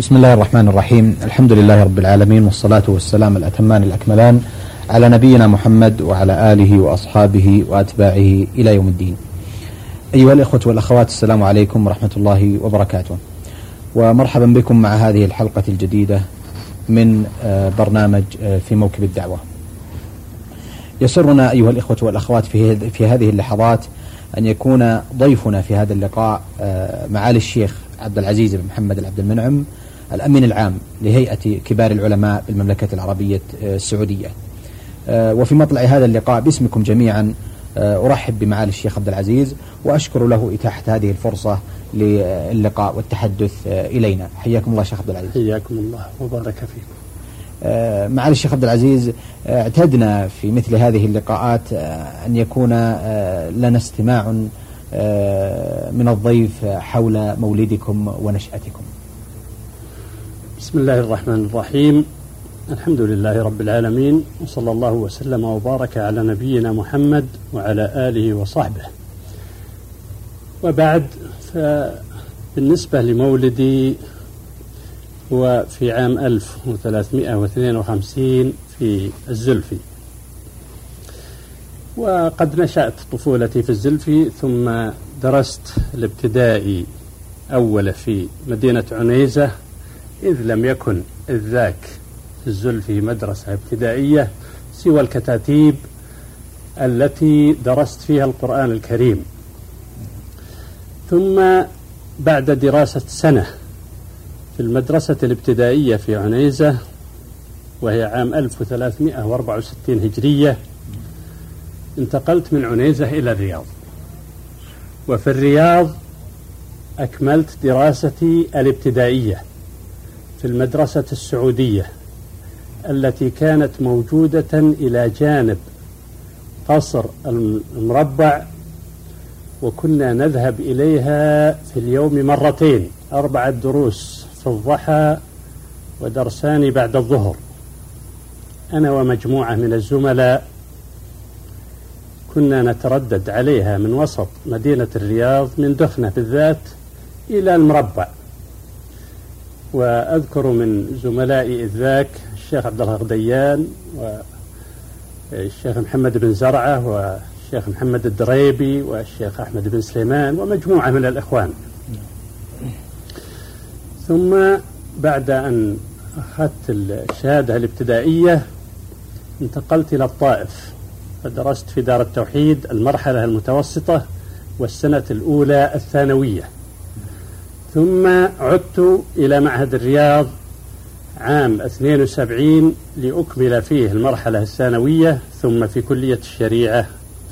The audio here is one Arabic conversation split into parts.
بسم الله الرحمن الرحيم. الحمد لله رب العالمين والصلاة والسلام الأتمان الأكملان على نبينا محمد وعلى آله وأصحابه وأتباعه إلى يوم الدين. أيها الإخوة والأخوات السلام عليكم ورحمة الله وبركاته. ومرحبا بكم مع هذه الحلقة الجديدة من آه، برنامج آه، في موكب الدعوة. يسرنا أيها الإخوة والأخوات في, هذه اللحظات أن يكون ضيفنا في هذا اللقاء آه، معالي الشيخ عبد العزيز بن محمد العبد المنعم الأمين العام لهيئة كبار العلماء بالمملكة العربية السعودية. وفي مطلع هذا اللقاء باسمكم جميعا أرحب بمعالي الشيخ عبد العزيز وأشكر له إتاحة هذه الفرصة للقاء والتحدث إلينا. حياكم الله شيخ عبد العزيز. حياكم الله. وبارك فيكم. آه، معالي الشيخ عبد العزيز آه، اعتدنا في مثل هذه اللقاءات آه، أن يكون لنا استماع من الضيف حول مولدكم ونشأتكم. بسم الله الرحمن الرحيم. الحمد لله رب العالمين وصلى الله وسلم وبارك على نبينا محمد وعلى آله وصحبه. وبعد فبالنسبة لمولدي هو في عام 1352 في الزلفي. وقد نشأت طفولتي في الزلفي ثم درست الابتدائي أول في مدينة عنيزة إذ لم يكن ذاك في الزلفي مدرسة ابتدائية سوى الكتاتيب التي درست فيها القرآن الكريم. ثم بعد دراسة سنة في المدرسة الابتدائية في عنيزة وهي عام 1364 هجرية انتقلت من عنيزة إلى الرياض. وفي الرياض أكملت دراستي الابتدائية. في المدرسة السعودية التي كانت موجودة إلى جانب قصر المربع وكنا نذهب إليها في اليوم مرتين أربعة دروس في الضحى ودرسان بعد الظهر. أنا ومجموعة من الزملاء كنا نتردد عليها من وسط مدينة الرياض من دخنة بالذات إلى المربع. وأذكر من زملائي إذ ذاك الشيخ عبد الله غديان والشيخ محمد بن زرعة والشيخ محمد الدريبي والشيخ أحمد بن سليمان ومجموعة من الإخوان. ثم بعد أن أخذت الشهادة الابتدائية انتقلت إلى الطائف فدرست في دار التوحيد المرحلة المتوسطة والسنة الأولى الثانوية. ثم عدت إلى معهد الرياض عام 72 لأكمل فيه المرحلة الثانوية ثم في كلية الشريعة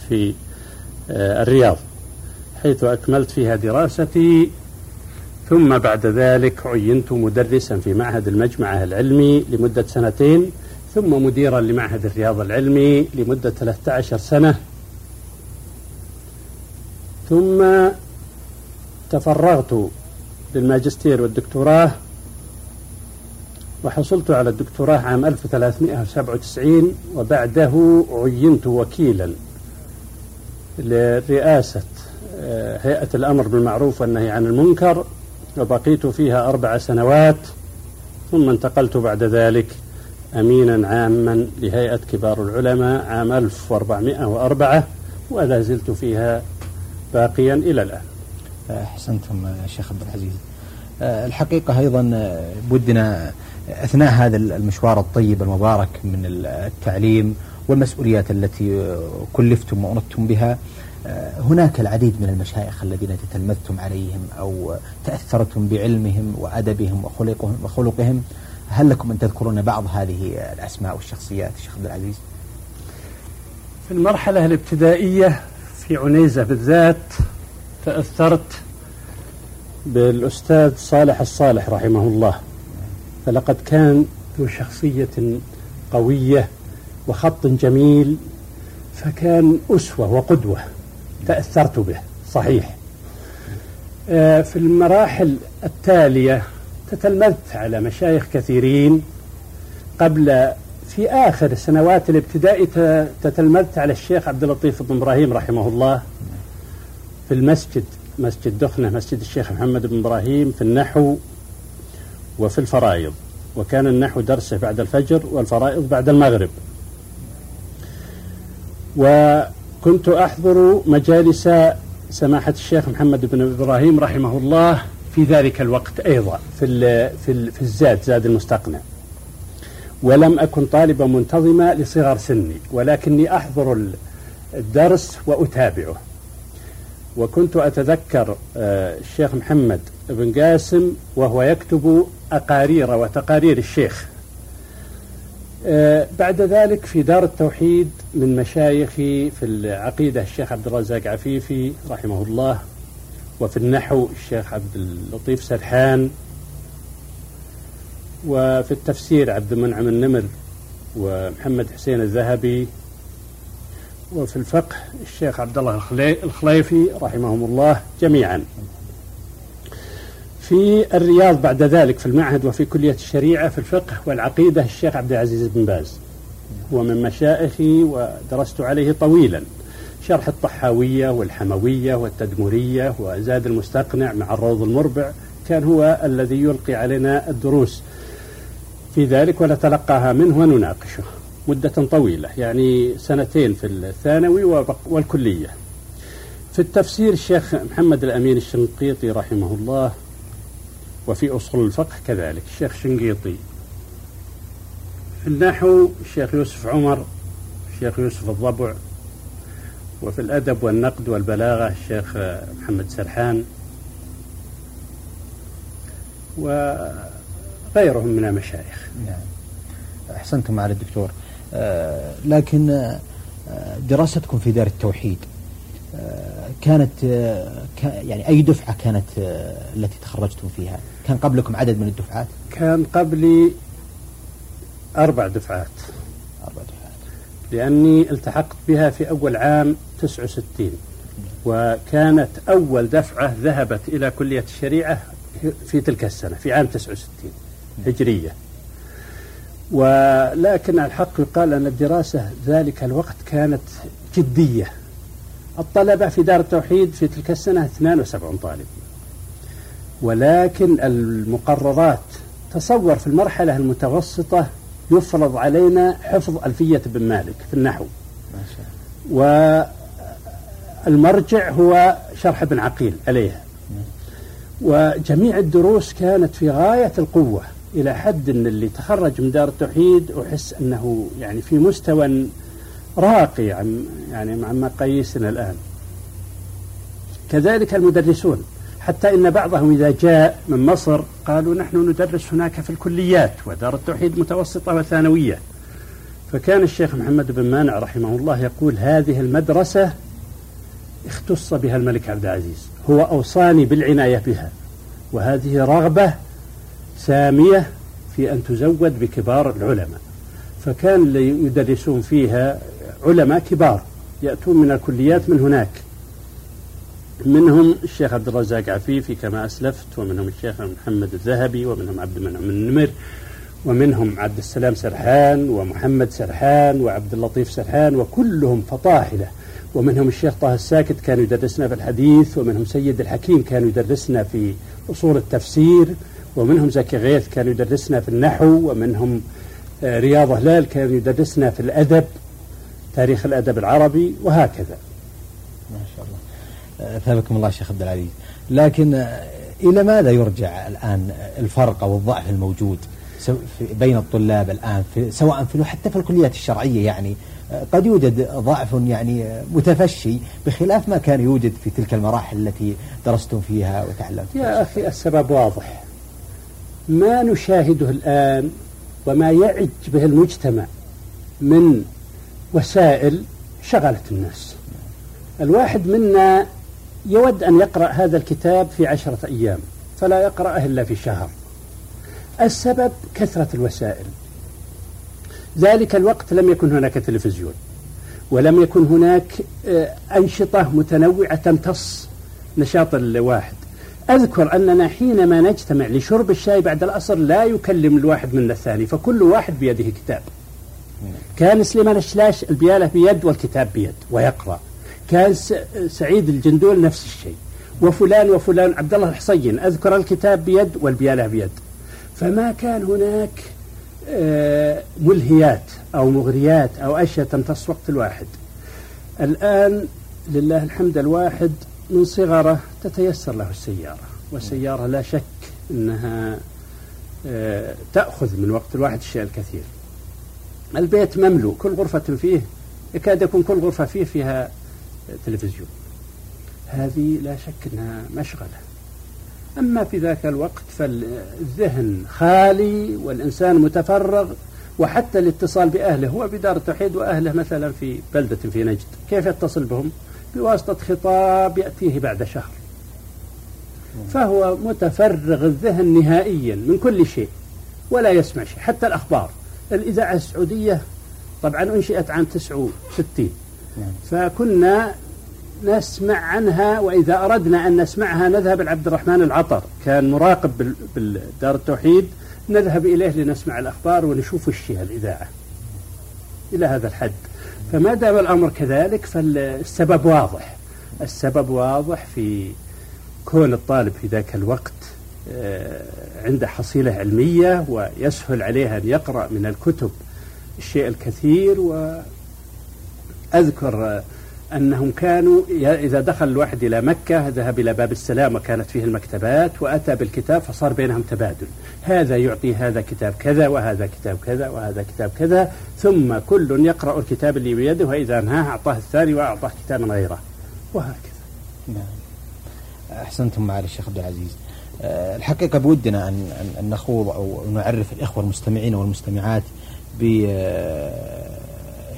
في آه، الرياض حيث أكملت فيها دراستي. ثم بعد ذلك عينت مدرسا في معهد المجمعة العلمي لمدة سنتين ثم مديرا لمعهد الرياض العلمي لمدة 13 سنة. ثم تفرغت للماجستير والدكتوراه وحصلت على الدكتوراه عام 1397 وبعده عينت وكيلا لرئاسة آه، هيئة الأمر بالمعروف والنهي عن المنكر وبقيت فيها أربع سنوات ثم انتقلت بعد ذلك أمينا عاما لهيئة كبار العلماء عام 1404 ولا زلت فيها باقيا إلى الآن. أحسنتم شيخ عبد العزيز. آه، الحقيقة أيضا آه، بدنا أثناء هذا المشوار الطيب المبارك من التعليم والمسؤوليات التي كلفتم وأردتم بها. هناك العديد من المشايخ الذين تتلمذتم عليهم أو تأثرتم بعلمهم وأدبهم وخلقهم, وخلقهم. هل لكم أن تذكرون بعض هذه الأسماء والشخصيات الشيخ عبد العزيز؟ في المرحلة الابتدائية في عنيزة بالذات تأثرت بالأستاذ صالح الصالح رحمه الله. فلقد كان ذو شخصية قوية وخط جميل فكان أسوة وقدوة تأثرت به صحيح. آه، في المراحل التالية تتلمذت على مشايخ كثيرين. قبل في آخر سنوات الابتدائي تتلمذت على الشيخ عبد اللطيف بن إبراهيم رحمه الله. في المسجد مسجد دخنة مسجد الشيخ محمد بن إبراهيم في النحو وفي الفرائض. وكان النحو درسه بعد الفجر والفرائض بعد المغرب. وكنت أحضر مجالس سماحة الشيخ محمد بن إبراهيم رحمه الله في ذلك الوقت أيضا في, في, في الزاد زاد المستقنع. ولم أكن طالبا منتظمة لصغر سني ولكني أحضر الدرس وأتابعه. وكنت أتذكر آه، الشيخ محمد بن قاسم وهو يكتب أقارير وتقارير الشيخ. آه، بعد ذلك في دار التوحيد من مشايخي في العقيدة الشيخ عبد الرزاق عفيفي رحمه الله وفي النحو الشيخ عبد اللطيف سرحان وفي التفسير عبد المنعم النمر ومحمد حسين الذهبي وفي الفقه الشيخ عبد الله الخليفي رحمهم الله جميعا. في الرياض بعد ذلك في المعهد وفي كلية الشريعة في الفقه والعقيدة الشيخ عبد العزيز بن باز. هو من مشائخي ودرست عليه طويلا. شرح الطحاوية والحموية والتدمرية وزاد المستقنع مع الروض المربع كان هو الذي يلقي علينا الدروس. في ذلك ونتلقاها منه ونناقشه. مدة طويلة يعني سنتين في الثانوي والكلية. في التفسير الشيخ محمد الأمين الشنقيطي رحمه الله وفي أصول الفقه كذلك. الشيخ شنقيطي. في النحو الشيخ يوسف عمر الشيخ يوسف الضبع وفي الأدب والنقد والبلاغة الشيخ محمد سرحان وغيرهم من المشايخ. نعم. أحسنتم معالي الدكتور. لكن آه دراستكم في دار التوحيد آه كانت آه يعني أي دفعة كانت آه، التي تخرجتم فيها؟ كان قبلكم عدد من الدفعات؟ كان قبلي أربع دفعات. أربع دفعات. لأني التحقت بها في أول عام 69 وكانت أول دفعة ذهبت إلى كلية الشريعة في تلك السنة في عام 69 هجرية. ولكن الحق يقال أن الدراسة ذلك الوقت كانت جدية. الطلبة في دار التوحيد في تلك السنة 72 طالب. ولكن المقررات تصور في المرحلة المتوسطة يفرض علينا حفظ ألفية بن مالك في النحو. ما شاء والمرجع هو شرح ابن عقيل عليها. وجميع الدروس كانت في غاية القوة. إلى حد أن اللي تخرج من دار التوحيد أحس أنه يعني في مستوى راقي عن يعني مع مقاييسنا الآن. كذلك المدرسون. حتى إن بعضهم إذا جاء من مصر قالوا نحن ندرس هناك في الكليات ودار التوحيد متوسطة وثانوية. فكان الشيخ محمد بن مانع رحمه الله يقول هذه المدرسة اختص بها الملك عبد العزيز. هو أوصاني بالعناية بها. وهذه رغبة سامية في أن تزود بكبار العلماء. فكان اللي يدرسون فيها علماء كبار يأتون من الكليات من هناك. منهم الشيخ عبد الرزاق عفيفي كما أسلفت ومنهم الشيخ محمد الذهبي ومنهم عبد المنعم النمر ومنهم عبد السلام سرحان ومحمد سرحان وعبد اللطيف سرحان وكلهم فطاحلة. ومنهم الشيخ طه الساكت كان يدرسنا في الحديث ومنهم سيد الحكيم كان يدرسنا في أصول التفسير. ومنهم زكي غيث كان يدرسنا في النحو ومنهم آه، رياض هلال كان يدرسنا في الأدب تاريخ الأدب العربي وهكذا. ما شاء الله. ثابكم الله شيخ عبد العزيز. لكن إلى ماذا يرجع الآن الفرق أو الضعف الموجود بين الطلاب الآن في سواء في حتى في الكليات الشرعية يعني قد يوجد ضعف يعني متفشي بخلاف ما كان يوجد في تلك المراحل التي درستم فيها وتعلمتم؟ يا أخي السبب واضح. ما نشاهده الآن وما يعج به المجتمع من وسائل شغلت الناس. الواحد منا يود أن يقرأ هذا الكتاب في عشرة أيام فلا يقرأه إلا في شهر. السبب كثرة الوسائل. ذلك الوقت لم يكن هناك تلفزيون ولم يكن هناك آه، أنشطة متنوعة تمتص نشاط الواحد. أذكر أننا حينما نجتمع لشرب الشاي بعد العصر لا يكلم الواحد منا الثاني فكل واحد بيده كتاب. كان سليمان الشلاش البيالة بيد والكتاب بيد ويقرأ. كان سعيد الجندول نفس الشيء. وفلان وفلان عبد الله الحصين أذكر الكتاب بيد والبيالة بيد. فما كان هناك آه، ملهيات أو مغريات أو أشياء تمتص وقت الواحد. الآن لله الحمد الواحد من صغره تتيسر له السيارة والسيارة لا شك أنها آه، تأخذ من وقت الواحد الشيء الكثير. البيت مملو كل غرفة فيه يكاد يكون كل غرفة فيه فيها تلفزيون. هذه لا شك أنها مشغلة. أما في ذاك الوقت فالذهن خالي والإنسان متفرغ وحتى الاتصال بأهله هو بدار التوحيد وأهله مثلا في بلدة في نجد. كيف يتصل بهم؟ بواسطة خطاب يأتيه بعد شهر. فهو متفرغ الذهن نهائيا من كل شيء ولا يسمع شيء حتى الأخبار. الإذاعة السعودية طبعا أنشئت عام 69 نعم. فكنا نسمع عنها وإذا أردنا أن نسمعها نذهب لعبد الرحمن العطر. كان مراقب بالدار التوحيد. نذهب إليه لنسمع الأخبار ونشوف الشيء الإذاعة. إلى هذا الحد. فما دام الأمر كذلك؟ فالسبب واضح. السبب واضح في كون الطالب في ذاك الوقت آه، عنده حصيلة علمية ويسهل عليه أن يقرأ من الكتب الشيء الكثير وأذكر أنهم كانوا إذا دخل الواحد إلى مكة ذهب إلى باب السلام وكانت فيه المكتبات وأتى بالكتاب فصار بينهم تبادل. هذا يعطي هذا كتاب كذا وهذا كتاب كذا وهذا كتاب كذا ثم كل يقرأ الكتاب اللي بيده وإذا انهاه أعطاه الثاني وأعطاه كتابا غيره. وهكذا. نعم. أحسنتم معالي الشيخ عبد العزيز. أه، الحقيقة بودنا أن أن نخوض أو نعرف الإخوة المستمعين والمستمعات ب أه،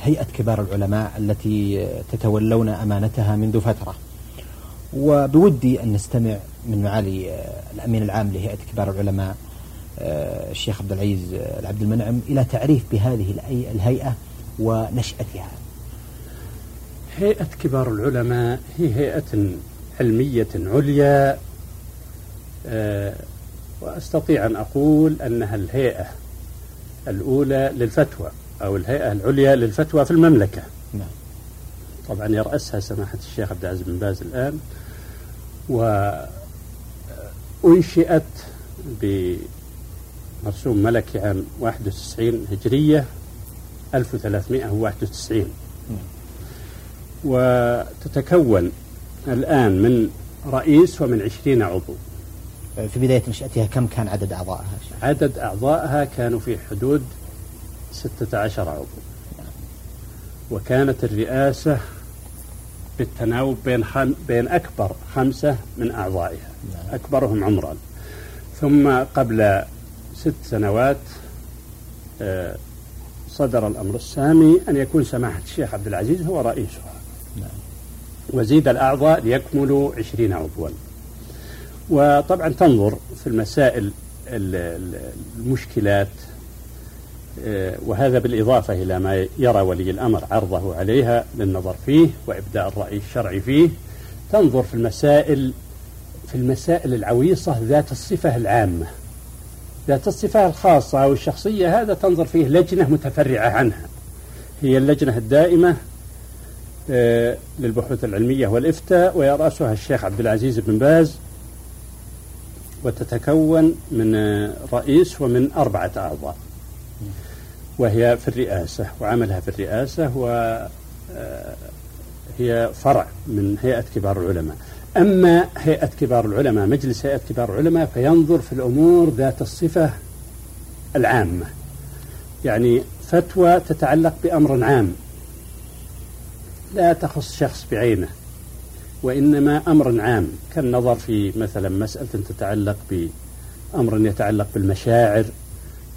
هيئة كبار العلماء التي تتولون أمانتها منذ فترة. وبودي أن نستمع من معالي الأمين العام لهيئة كبار العلماء الشيخ عبد العزيز العبد المنعم إلى تعريف بهذه الهيئة ونشأتها. هيئة كبار العلماء هي هيئة علمية عليا آه، وأستطيع أن أقول أنها الهيئة الأولى للفتوى. أو الهيئة العليا للفتوى في المملكة نعم. طبعا يرأسها سماحة الشيخ عبد العزيز بن باز الآن وأنشئت بمرسوم ملكي عام 91 هجرية 1391 نعم. وتتكون الآن من رئيس ومن عشرين عضو في بداية نشأتها كم كان عدد أعضائها؟ عدد أعضائها كانوا في حدود ستة عشر عضو. وكانت الرئاسة بالتناوب بين خم بين أكبر خمسة من أعضائها. نعم. أكبرهم عمرا ثم قبل ست سنوات آه، صدر الأمر السامي أن يكون سماحة الشيخ عبد العزيز هو رئيسها. نعم. وزيد الأعضاء ليكملوا عشرين عضوا. وطبعا تنظر في المسائل المشكلات وهذا بالإضافة إلى ما يرى ولي الأمر عرضه عليها للنظر فيه وإبداء الرأي الشرعي فيه تنظر في المسائل في المسائل العويصة ذات الصفة العامة ذات الصفة الخاصة أو الشخصية هذا تنظر فيه لجنة متفرعة عنها هي اللجنة الدائمة آه، للبحوث العلمية والإفتاء ويرأسها الشيخ عبد العزيز بن باز وتتكون من آه، رئيس ومن أربعة أعضاء. وهي في الرئاسة وعملها في الرئاسة وهي آه، فرع من هيئة كبار العلماء. أما هيئة كبار العلماء مجلس هيئة كبار العلماء فينظر في الأمور ذات الصفة العامة. يعني فتوى تتعلق بأمر عام. لا تخص شخص بعينه وإنما أمر عام. كالنظر في مثلا مسألة تتعلق بأمر يتعلق بالمشاعر.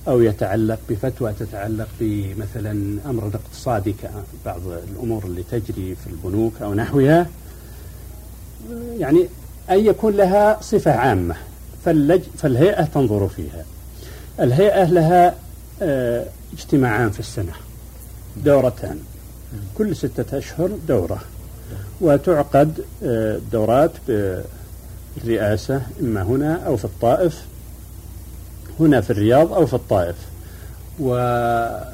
أو يتعلق بفتوى تتعلق بمثلا أمر اقتصادي كبعض الأمور اللي تجري في البنوك أو نحوها. يعني أن يكون لها صفة عامة فاللج فالهيئة تنظر فيها. الهيئة لها آه اجتماعان في السنة دورتان. كل ستة أشهر دورة. وتعقد آه دورات بالرئاسة إما هنا أو في الطائف. هنا في الرياض أو في الطائف. وأصدرت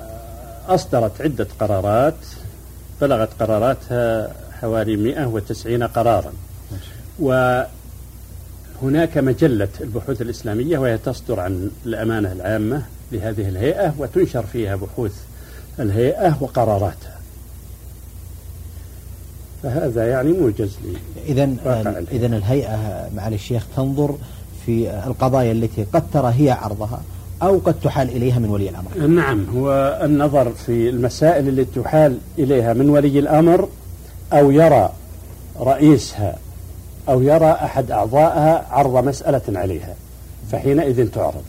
عدة قرارات بلغت قراراتها حوالي 190 قرارا. وهناك هناك مجلة البحوث الإسلامية وهي تصدر عن الأمانة العامة لهذه الهيئة وتنشر فيها بحوث الهيئة وقراراتها. فهذا يعني موجز لي. إذا إذا الهيئة معالي الشيخ تنظر في القضايا التي قد ترى هي عرضها أو قد تحال إليها من ولي الأمر؟ نعم هو النظر في المسائل التي تحال إليها من ولي الأمر أو يرى رئيسها أو يرى أحد أعضائها عرض مسألة عليها فحينئذ تعرض.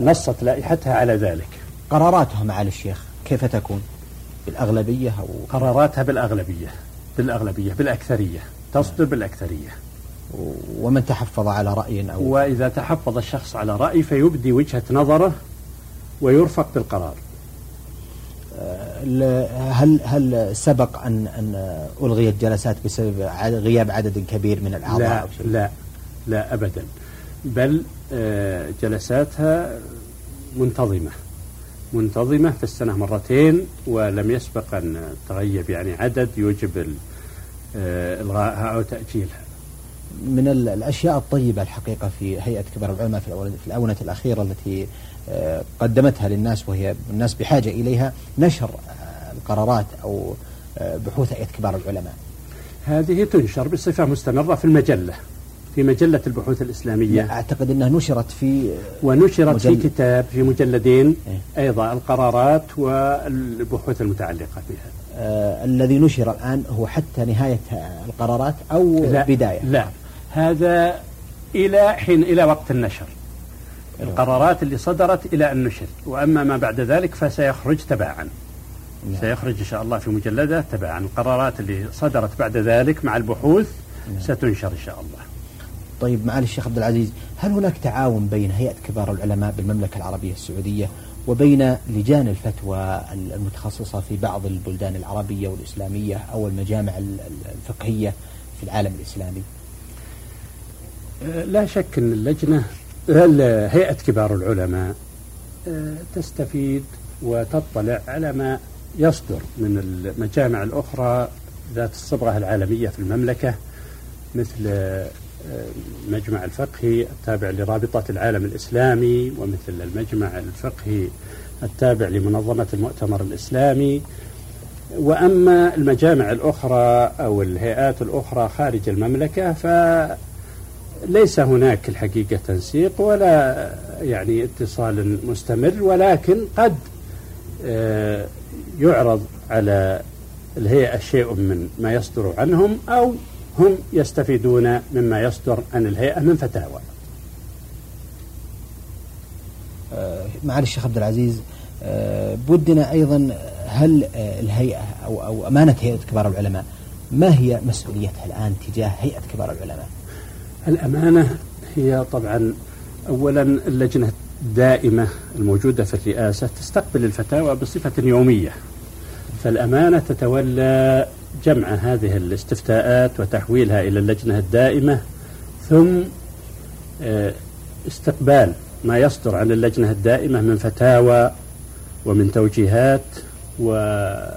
نصت لائحتها على ذلك. قراراتها معالي الشيخ كيف تكون؟ بالأغلبية أو قراراتها بالأغلبية بالأغلبية بالأكثرية تصدر بالأكثرية. ومن تحفظ على رأي أو وإذا تحفظ الشخص على رأي فيبدي وجهة نظره ويرفق بالقرار هل هل سبق ان أن ألغيت جلسات بسبب غياب عدد كبير من الأعضاء لا أو شيء؟ لا لا ابدا بل آه، جلساتها منتظمة منتظمة في السنة مرتين ولم يسبق أن تغيب يعني عدد يوجب آه، الغائها أو تأجيلها. من الأشياء الطيبة الحقيقة في هيئة كبار العلماء في الآونة الأخيرة التي آه، قدمتها للناس وهي الناس بحاجة إليها نشر آه، القرارات أو آه، بحوث هيئة كبار العلماء. هذه تنشر بصفة مستمرة في المجلة في مجلة البحوث الإسلامية. أعتقد أنها نشرت في ونشرت مجل... في كتاب في مجلدين إيه؟ أيضا القرارات والبحوث المتعلقة بها. آه الذي نشر الآن هو حتى نهاية القرارات أو لا بداية. لا. هذا إلى حين إلى وقت النشر. القرارات اللي صدرت إلى أن نشر. وأما ما بعد ذلك فسيخرج تباعا. نعم. سيخرج إن شاء الله في مجلدة تباعا. القرارات اللي صدرت بعد ذلك مع البحوث نعم. ستنشر إن شاء الله. طيب معالي الشيخ عبد العزيز هل هناك تعاون بين هيئة كبار العلماء بالمملكة العربية السعودية وبين لجان الفتوى المتخصصة في بعض البلدان العربية والإسلامية أو المجامع الفقهية في العالم الإسلامي؟ لا شك أن اللجنة هيئة كبار العلماء آه، تستفيد وتطلع على ما يصدر من المجامع الأخرى ذات الصبغة العالمية في المملكة مثل المجمع الفقهي التابع لرابطة العالم الإسلامي ومثل المجمع الفقهي التابع لمنظمة المؤتمر الإسلامي. وأما المجامع الأخرى أو الهيئات الأخرى خارج المملكة ف ليس هناك الحقيقة تنسيق ولا يعني اتصال مستمر ولكن قد آه، يعرض على الهيئة شيء من ما يصدر عنهم أو هم يستفيدون مما يصدر عن الهيئة من فتاوى آه، معالي الشيخ عبد العزيز آه، بودنا أيضا هل الهيئة أو أو أمانة هيئة كبار العلماء ما هي مسؤوليتها الآن تجاه هيئة كبار العلماء؟ الأمانة هي طبعا أولا اللجنة الدائمة الموجودة في الرئاسة تستقبل الفتاوى بصفة يومية فالأمانة تتولى جمع هذه الاستفتاءات وتحويلها إلى اللجنة الدائمة ثم آه، استقبال ما يصدر عن اللجنة الدائمة من فتاوى ومن توجيهات وإبلاغها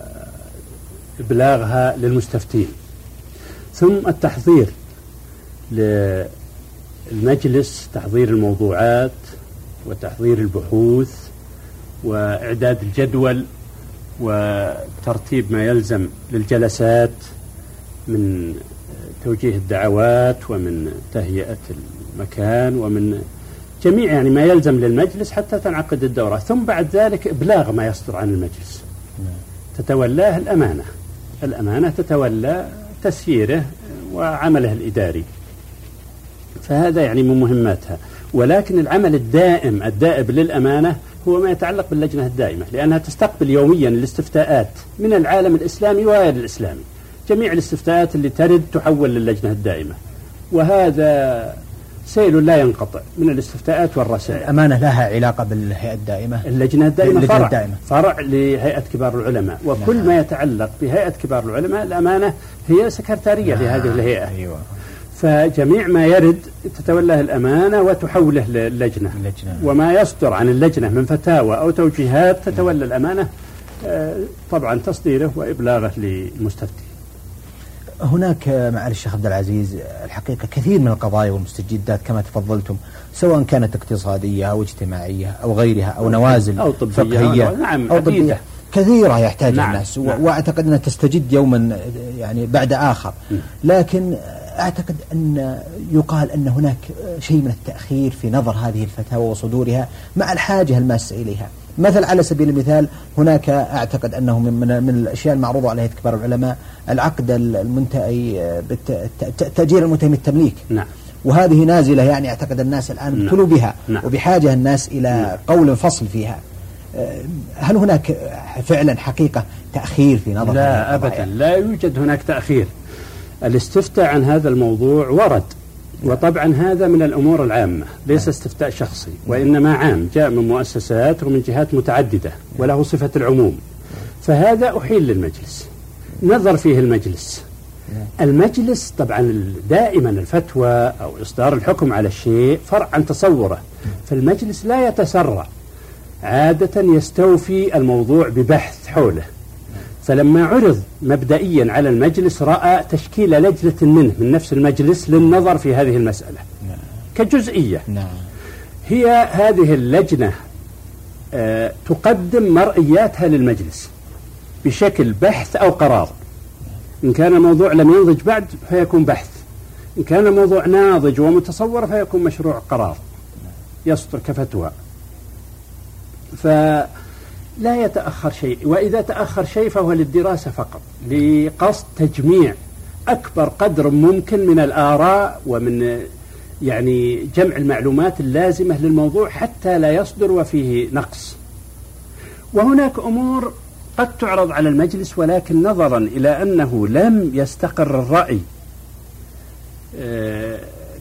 للمستفتين. ثم التحضير للمجلس تحضير الموضوعات وتحضير البحوث وإعداد الجدول وترتيب ما يلزم للجلسات من توجيه الدعوات ومن تهيئة المكان ومن جميع يعني ما يلزم للمجلس حتى تنعقد الدورة. ثم بعد ذلك إبلاغ ما يصدر عن المجلس. تتولاه الأمانة. الأمانة تتولى تسييره وعمله الإداري. فهذا يعني من مهماتها. ولكن العمل الدائم الدائب للأمانة هو ما يتعلق باللجنة الدائمة لأنها تستقبل يوميا الاستفتاءات من العالم الإسلامي وغير الإسلامي جميع الاستفتاءات اللي ترد تحول للجنة الدائمة وهذا سيل لا ينقطع من الاستفتاءات والرسائل الأمانة لها علاقة بالهيئة الدائمة اللجنة الدائمة فرع, الدائمة. فرع لهيئة كبار العلماء وكل نعم. ما يتعلق بهيئة كبار العلماء الأمانة هي سكرتارية نعم. لهذه الهيئة أيوة. فجميع ما يرد تتولاه الأمانة وتحوله للجنة. اللجنة. وما يصدر عن اللجنة من فتاوى أو توجيهات تتولى الأمانة آه، طبعا تصديره وإبلاغه للمستفتي هناك معالي الشيخ عبد العزيز الحقيقة كثير من القضايا والمستجدات كما تفضلتم سواء كانت اقتصادية أو اجتماعية أو غيرها أو نوازل أو طبية. فقهية نعم أو طبية. كثيرة يحتاجها نعم الناس نعم. وأعتقد أنها تستجد يوما يعني بعد آخر. لكن أعتقد أن يقال أن هناك شيء من التأخير في نظر هذه الفتاوى وصدورها مع الحاجة الماسة إليها مثل على سبيل المثال هناك أعتقد أنه من, من الأشياء المعروضة عليها كبار العلماء العقد المنتهي بالتأجير المنتهي من التمليك نعم وهذه نازلة يعني أعتقد الناس الآن نعم. ابتلوا بها نعم. وبحاجة الناس إلى نعم. قول فصل فيها أه، هل هناك فعلا حقيقة تأخير في نظر لا؟ أبدا لا يوجد هناك تأخير الاستفتاء عن هذا الموضوع ورد. وطبعا هذا من الأمور العامة ليس استفتاء شخصي وإنما عام جاء من مؤسسات ومن جهات متعددة وله صفة العموم. فهذا أحيل للمجلس. نظر فيه المجلس. المجلس طبعا دائما الفتوى أو إصدار الحكم على الشيء فرع عن تصوره. فالمجلس لا يتسرع. عادة يستوفي الموضوع ببحث حوله. فلما عرض مبدئيا على المجلس رأى تشكيل لجنة منه من نفس المجلس للنظر في هذه المسألة. نعم. كجزئية. نعم. هي هذه اللجنة آه، تقدم مرئياتها للمجلس بشكل بحث أو قرار. إن كان الموضوع لم ينضج بعد فيكون بحث. إن كان الموضوع ناضج ومتصور فيكون مشروع قرار. يصدر كفتوى. فلا يتأخر شيء وإذا تأخر شيء فهو للدراسة فقط لقصد تجميع أكبر قدر ممكن من الآراء ومن يعني جمع المعلومات اللازمة للموضوع حتى لا يصدر وفيه نقص. وهناك أمور قد تعرض على المجلس ولكن نظرا إلى أنه لم يستقر الرأي آه،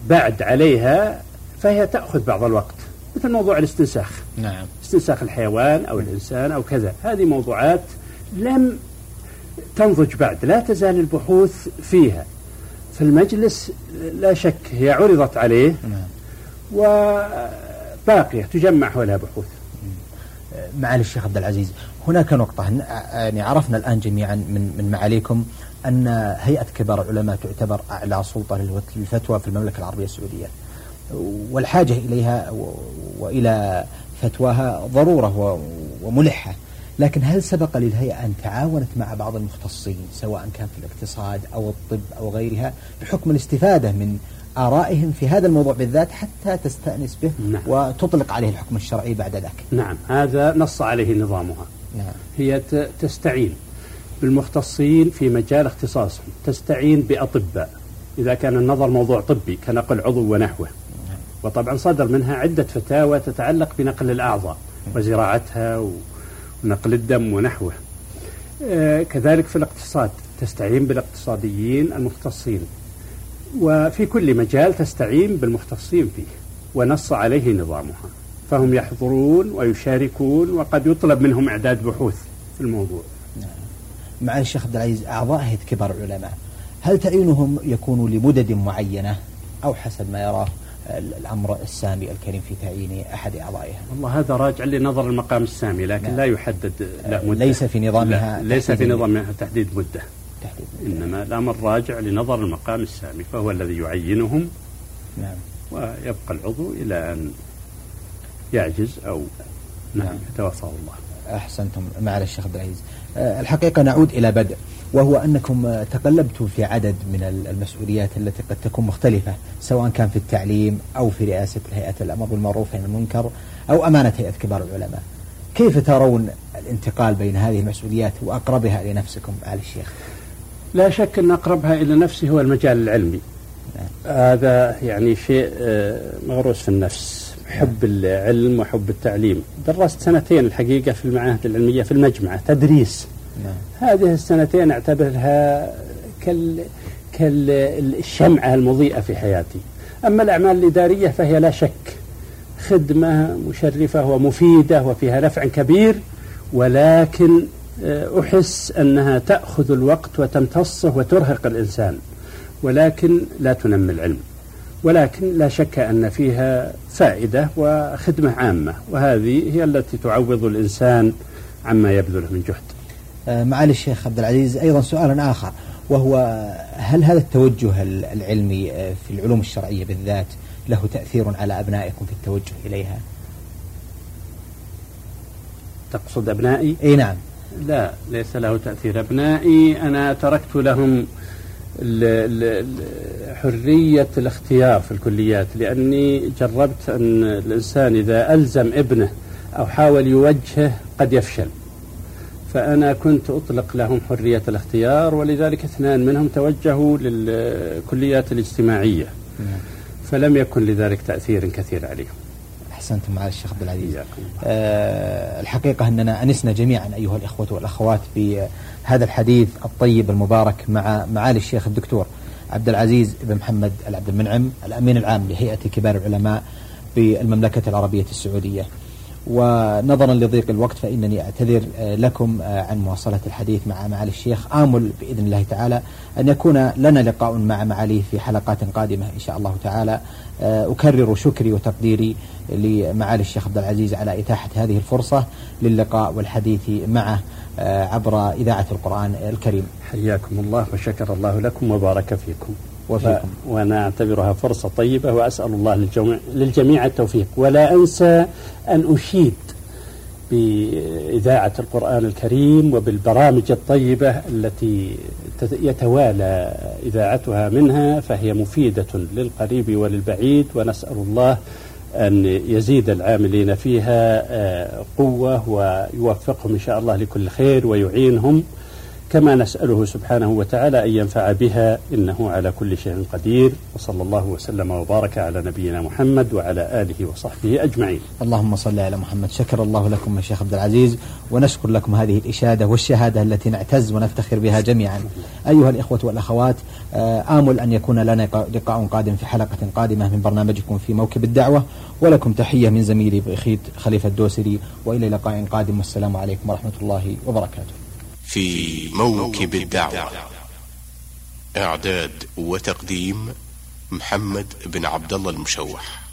بعد عليها فهي تأخذ بعض الوقت. مثل موضوع الاستنساخ. نعم. استنساخ الحيوان أو الإنسان أو كذا. هذه موضوعات لم تنضج بعد لا تزال البحوث فيها. فالمجلس لا شك هي عرضت عليه. نعم. وباقية تجمع حولها بحوث. معالي الشيخ عبد العزيز هناك نقطة. ن- يعني عرفنا الآن جميعا من من معاليكم أن هيئة كبار العلماء تعتبر أعلى سلطة للفتوى في المملكة العربية السعودية. والحاجة إليها وإلى فتواها ضرورة وملحة. لكن هل سبق للهيئة أن تعاونت مع بعض المختصين سواء كان في الاقتصاد أو الطب أو غيرها بحكم الاستفادة من آرائهم في هذا الموضوع بالذات حتى تستأنس به نعم. وتطلق عليه الحكم الشرعي بعد ذاك؟ نعم. هذا نص عليه نظامها. نعم. هي تستعين بالمختصين في مجال اختصاصهم تستعين بأطباء. إذا كان النظر موضوع طبي كنقل عضو ونحوه. وطبعا صدر منها عدة فتاوى تتعلق بنقل الأعضاء وزراعتها ونقل الدم ونحوه. آه، كذلك في الاقتصاد تستعين بالاقتصاديين المختصين. وفي كل مجال تستعين بالمختصين فيه ونص عليه نظامها. فهم يحضرون ويشاركون وقد يطلب منهم إعداد بحوث في الموضوع. مع الشيخ عبد العزيز أعضاء هيئة كبار العلماء هل تعيينهم يكون لمدد معينة أو حسب ما يراه؟ الأمر السامي الكريم في تعيين أحد أعضائها. والله هذا راجع لنظر المقام السامي لكن نعم. لا يحدد لا مدة. ليس في نظامها لا ليس في تحديد نظامها تحديد مدة. تحديد إنما الأمر راجع لنظر المقام السامي فهو الذي يعينهم. نعم. ويبقى العضو إلى أن يعجز أو نعم نعم. يتوفاه الله. أحسنتم معالي الشيخ عبد العزيز. آه، الحقيقة نعود إلى بدء. وهو أنكم تقلبتم في عدد من ال- المسؤوليات التي قد تكون مختلفة سواء كان في التعليم أو في رئاسة هيئة الأمر بالمعروف عن المنكر أو أمانة هيئة كبار العلماء. كيف ترون الانتقال بين هذه المسؤوليات وأقربها لنفسكم معالي الشيخ؟ لا شك أن أقربها إلى نفسه هو المجال العلمي. نعم. هذا يعني شيء آه، مغروس في النفس. حب العلم وحب التعليم. درست سنتين الحقيقة في المعاهد العلمية في المجمعة تدريس. نعم. هذه السنتين اعتبرها كال كالشمعة المضيئة في حياتي. أما الأعمال الإدارية فهي لا شك خدمة مشرفة ومفيدة وفيها نفع كبير ولكن آه، أحس أنها تأخذ الوقت وتمتصه وترهق الإنسان ولكن لا تنمي العلم. ولكن لا شك أن فيها فائدة وخدمة عامة وهذه هي التي تعوض الإنسان عما يبذله من جهد. معالي الشيخ عبد العزيز أيضا سؤال آخر وهو هل هذا التوجه العلمي في العلوم الشرعية بالذات له تأثير على أبنائكم في التوجه إليها؟ تقصد أبنائي؟ أي نعم. لا ليس له تأثير. أبنائي أنا تركت لهم حرية الاختيار في الكليات لأني جربت أن الإنسان إذا ألزم ابنه أو حاول يوجهه قد يفشل. فأنا كنت أطلق لهم حرية الاختيار ولذلك اثنان منهم توجهوا للكليات الاجتماعية. نعم. فلم يكن لذلك تأثير كثير عليهم. أحسنتم معالي الشيخ عبد العزيز. أه الحقيقة أننا أنسنا جميعا أيها الإخوة والأخوات بهذا الحديث الطيب المبارك مع معالي الشيخ الدكتور عبد العزيز بن محمد العبد المنعم الأمين العام لهيئة كبار العلماء بالمملكة العربية السعودية. ونظرا لضيق الوقت فإنني أعتذر آه، لكم آه، عن مواصلة الحديث مع معالي الشيخ آمل بإذن الله تعالى. أن يكون لنا لقاء مع معاليه في حلقات قادمة إن شاء الله تعالى. آه، أكرر شكري وتقديري لمعالي الشيخ عبد العزيز على إتاحة هذه الفرصة للقاء والحديث معه عبر إذاعة القرآن الكريم. حياكم الله وشكر الله لكم وبارك فيكم. وفيكم. وأنا أعتبرها فرصة طيبة وأسأل الله للجميع, للجميع التوفيق. ولا أنسى أن أشيد بإذاعة القرآن الكريم وبالبرامج الطيبة التي يتوالى إذاعتها منها فهي مفيدة للقريب وللبعيد ونسأل الله أن يزيد العاملين فيها آه، قوة ويوفقهم إن شاء الله لكل خير ويعينهم كما نسأله سبحانه وتعالى أن ينفع بها إنه على كل شيء قدير وصلى الله وسلم وبارك على نبينا محمد وعلى آله وصحبه أجمعين. اللهم صل على محمد. شكر الله لكم الشيخ عبد العزيز ونشكر لكم هذه الإشادة والشهادة التي نعتز ونفتخر بها جميعا. أيها الإخوة والأخوات آه، آمل أن يكون لنا لقاء قادم في حلقة قادمة من برنامجكم في موكب الدعوة. ولكم تحية من زميلي بخيت خليفة الدوسري وإلى لقاء قادم. والسلام عليكم ورحمة الله وبركاته. في موكب الدعوة. إعداد وتقديم محمد بن عبد الله المشوح.